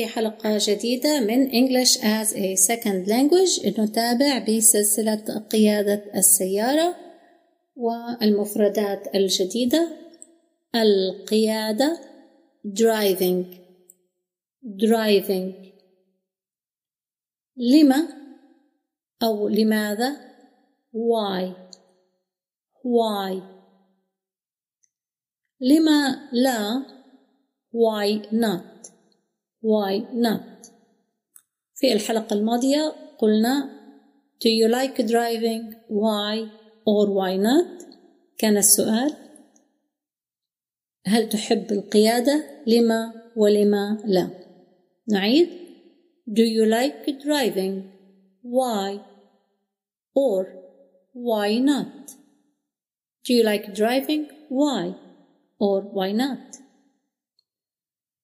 في حلقة جديدة من English as a Second Language. نتابع بسلسلة قيادة السيارة والمفردات الجديدة. القيادة driving. driving. لما؟ أو لماذا؟ why. why. لما لا؟ why not. Why not في الحلقة الماضية قلنا do you like driving why or why not كان السؤال هل تحب القيادة لما ولما لا نعيد do you like driving why or why not do you like driving why or why not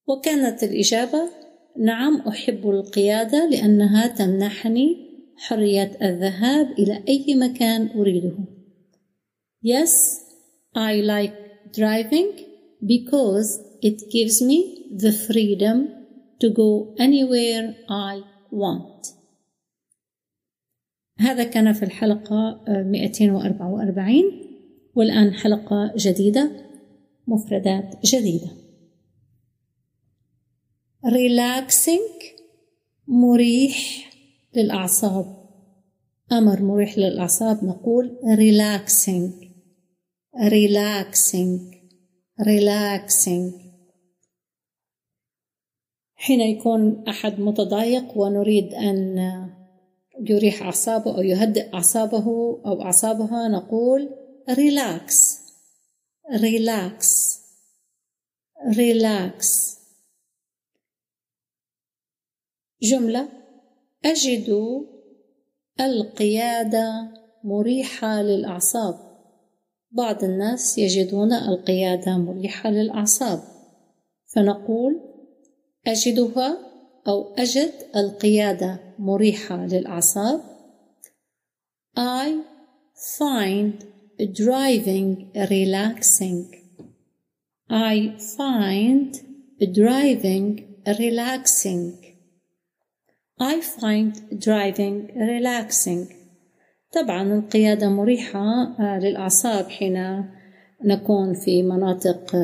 وكانت الإجابة نعم أحب القيادة لأنها تمنحني حرية الذهاب إلى أي مكان أريده. Yes, I like driving because it gives me the freedom to go anywhere I want. هذا كان في الحلقة 244 والآن حلقة جديدة مفردات جديدة. Relaxing مريح للأعصاب. أمر مريح للأعصاب نقول relaxing. relaxing. relaxing. حين يكون أحد متضايق ونريد أن يريح أعصابه أو يهدئ أعصابه أو أعصابها نقول relax. relax. relax. جملة. أجد القيادة مريحة للأعصاب. بعض الناس يجدون القيادة مريحة للأعصاب. فنقول أجدها أو أجد القيادة مريحة للأعصاب. I find driving relaxing. I find driving relaxing. I find driving relaxing. طبعا القيادة مريحة للأعصاب حين نكون في مناطق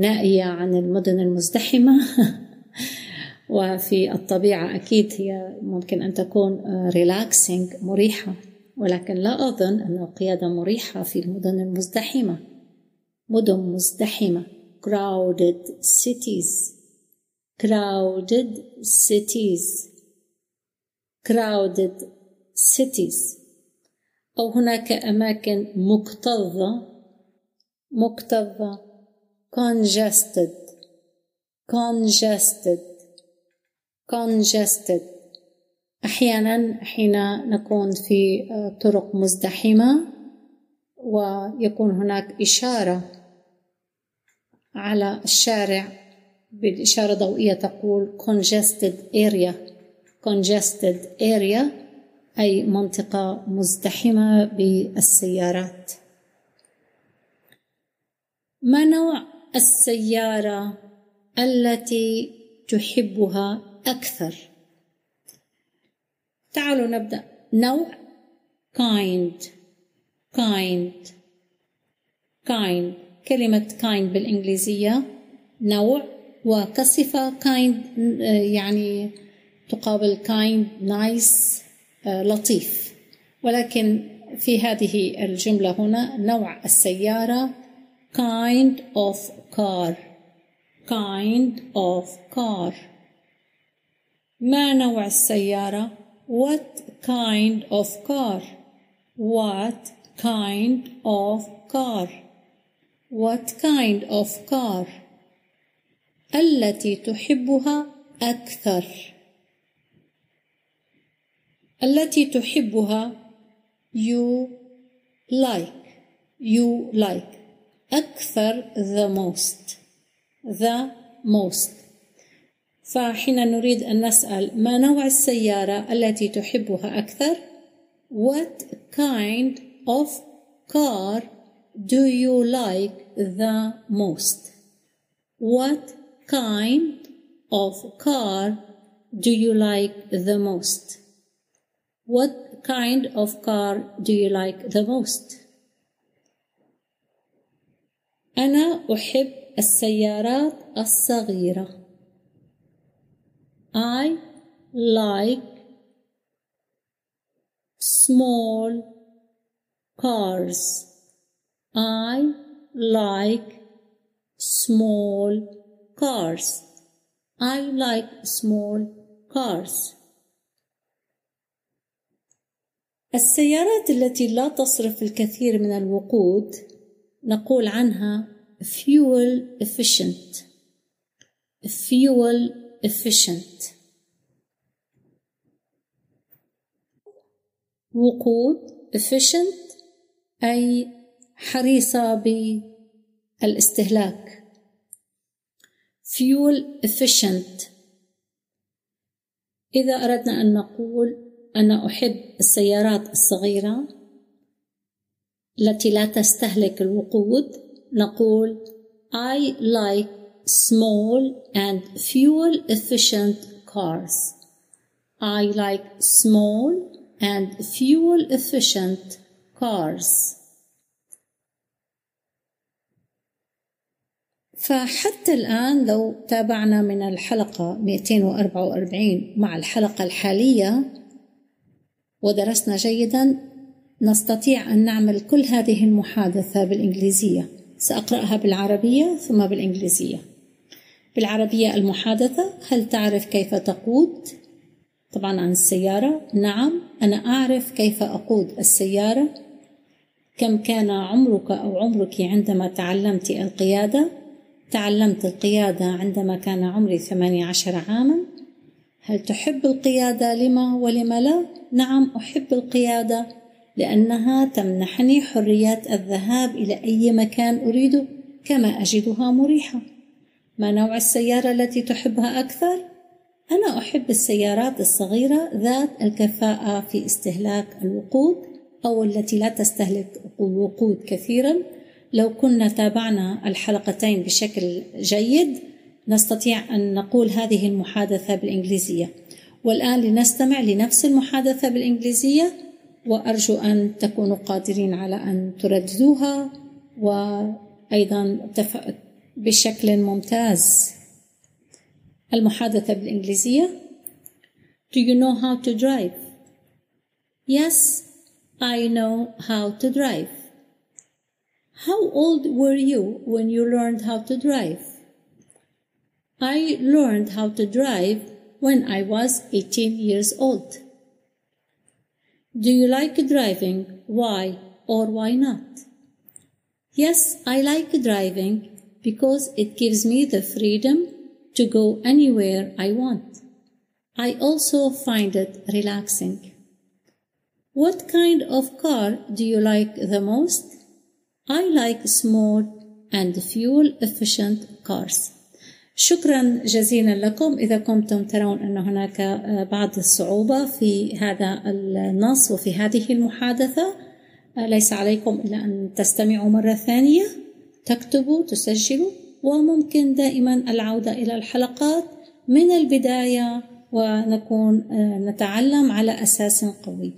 نائية عن المدن المزدحمة. وفي الطبيعة أكيد هي ممكن أن تكون relaxing مريحة. ولكن لا أظن أن القيادة مريحة في المدن المزدحمة. مدن مزدحمة. crowded cities. crowded cities. Crowded cities. أو هناك أماكن مكتظة مكتظة congested congested congested. أحيانا حين نكون في طرق مزدحمة ويكون هناك إشارة على الشارع بالإشارة ضوئية تقول congested area. Congested area أي منطقة مزدحمة بالسيارات. ما نوع السيارة التي تحبها أكثر؟ تعالوا نبدأ. نوع kind kind kind. كلمة kind بالإنجليزية نوع وكصفة kind يعني تقابل kind nice لطيف ولكن في هذه الجملة هنا نوع السيارة kind of car kind of car ما نوع السيارة what kind of car what kind of car what kind of car التي تحبها أكثر التي تحبها you like you like أكثر the most the most فحين نريد أن نسأل ما نوع السيارة التي تحبها أكثر What kind of car do you like the most? What kind of car do you like the most? What kind of car do you like the most? أنا أحب السيارات الصغيرة. I like small cars. I like small cars. I like small cars. السيارات التي لا تصرف الكثير من الوقود نقول عنها fuel efficient. fuel efficient. وقود efficient أي حريصة بالاستهلاك. fuel efficient. إذا أردنا أن نقول أنا أحب السيارات الصغيرة التي لا تستهلك الوقود نقول I like small and fuel efficient cars. I like small and fuel efficient cars. فحتى الآن لو تابعنا من الحلقة 244 مع الحلقة الحالية ودرسنا جيدا نستطيع أن نعمل كل هذه المحادثة بالإنجليزية. سأقرأها بالعربية ثم بالإنجليزية. بالعربية المحادثة هل تعرف كيف تقود؟ طبعا عن السيارة. نعم أنا أعرف كيف أقود السيارة. كم كان عمرك أو عمرك عندما تعلمت القيادة؟ تعلمت القيادة عندما كان عمري 18 عاما. هل تحب القيادة لما ولم لا؟ نعم أحب القيادة لأنها تمنحني حرية الذهاب إلى أي مكان أريده كما أجدها مريحة. ما نوع السيارة التي تحبها أكثر؟ أنا أحب السيارات الصغيرة ذات الكفاءة في استهلاك الوقود أو التي لا تستهلك الوقود كثيرا. لو كنا تابعنا الحلقتين بشكل جيد نستطيع أن نقول هذه المحادثة بالإنجليزية. والآن لنستمع لنفس المحادثة بالإنجليزية وأرجو أن تكونوا قادرين على أن ترددوها وأيضا بشكل ممتاز المحادثة بالإنجليزية Do you know how to drive? Yes, I know how to drive. How old were you when you learned how to drive? I learned how to drive when I was 18 years old. Do you like driving? Why or why not? Yes, I like driving because it gives me the freedom to go anywhere I want. I also find it relaxing. What kind of car do you like the most? I like small and fuel efficient cars. شكرا جزيلا لكم. إذا كنتم ترون أن هناك بعض الصعوبة في هذا النص وفي هذه المحادثة ليس عليكم إلا أن تستمعوا مرة ثانية تكتبوا تسجلوا وممكن دائما العودة إلى الحلقات من البداية ونكون نتعلم على أساس قوي.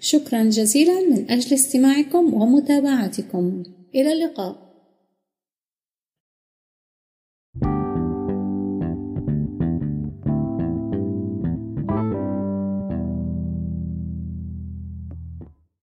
شكرا جزيلا من أجل استماعكم ومتابعتكم. إلى اللقاء.